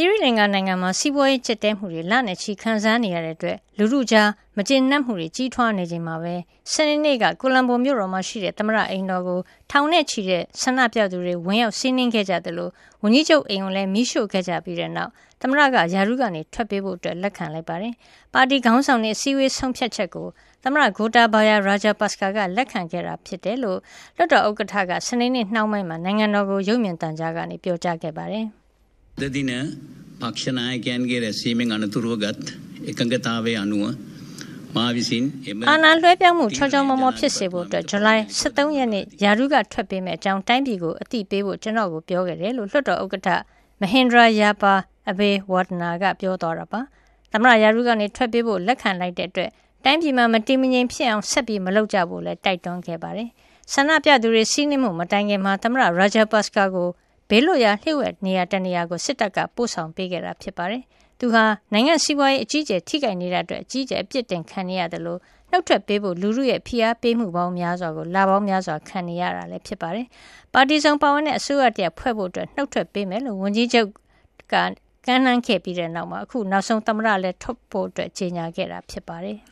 တိရိလင်္ကာနိုင်ငံမှာ စီးပွားရေးကျပ်တဲမှုတွေ လနဲ့ချီခံစားနေရတဲ့အတွက် လူထုကြား မကျေနပ်မှုတွေ ကြီးထွားနေချိန်မှာပဲ စနေနေ့က ကိုလံဘိုမြို့တော်မှာရှိတဲ့ သမရအိမ်တော်ကို ထောင်နဲ့ချီတဲ့ ဆန္ဒပြသူတွေ ဝင်ရောက်စီးနင်းခဲ့ကြတယ်လို့ဝန်ကြီးချုပ်အိမ်ကိုလည်းမိရှို့ခဲ့ကြပြီးတဲ့နောက် သမရကယာရုကနေ ထွက်ပေးဖို့အတွက်လက်ခံလိုက်ပါတယ်။ပါတီခေါင်းဆောင်တွေ အစည်းအဝေး ဆုံးဖြတ်ချက်ကို သမရဂိုတာဘာယာရာဂျာပတ်စကာကလက်ခံခဲ့တာ ဖြစ်တယ်လို့ လွှတ်တော်ဥက္ကဋ္ဌက စနေနေ့နှောင်းပိုင်းမှာ နိုင်ငံတော်ကို ရုပ်မြင်သံကြားကနေ ပြောကြားခဲ့ပါတယ်။" ဒီနေ့ පක්ෂ නායකයන්ගේ රැස්වීමෙන් අනතුරුව ගත් එකඟතාවය අනුව මා විසින් එම အာဏာလွှဲပြောင်းမှုချောချောမောမောဖြစ်စေဖို့အတွက်ဇူလိုင်23ရက်နေ့ယာရုကထွက်ပေးမယ့်အကြောင်းတိုင်းပြည်ကိုအသိပေးဖို့ကျွန်တော်ကိုပြောခဲ့တယ်လို့လွှတ်တော်ဥက္ကဋ္ဌမဟင်ဒရာယာပါအဘေဝဒနာကပြောသွားတာပါသမရယာရုကနေထွက်ပေးဖို့လက်ခံလိုက်တဲ့အတွက်တိုင်းပြည်မှာမတည်မငြိမ်ဖြစ်အောင်ဆက်ပြီးမလုပ်ကြဖို့လည်းတိုက်တွန်းခဲ့ပါတယ်ဆန္ဒပြသူတွေစီးနှင်းမှုမတိုင်ခင်မှာသမရရာဂျာပတ်စကာကို ဘေးလွတ်ရာလျှို့ဝှက်နေရာတနေရာကိုစစ်တပ်ကပို့ဆောင်ပေးခဲ့တာဖြစ်ပါတယ်။သူဟာနိုင်ငံစီးပွားရေးအကြီးအကျယ်ထိခိုက်နေတဲ့အတွက်အကြီးအကျယ်အပြစ်တင်ခံနေရတယ်လို့နှုတ်ထွက်ပေးဖို့လူမှုရဲ့ဖိအားပေးမှုပေါင်းများစွာကိုလာပေါင်းများစွာခံနေရတာလည်းဖြစ်ပါတယ်။ပါတီစုံပါဝင်တဲ့အစိုးရတရဖွဲ့ဖို့အတွက်နှုတ်ထွက်ပေးမယ်လို့ဝန်ကြီးချုပ်ကကမ်းလှမ်းခဲ့ပြီးတဲ့နောက်မှာအခုနောက်ဆုံးသမရလည်းထုတ်ဖို့အတွက်ကြေညာခဲ့တာဖြစ်ပါတယ်။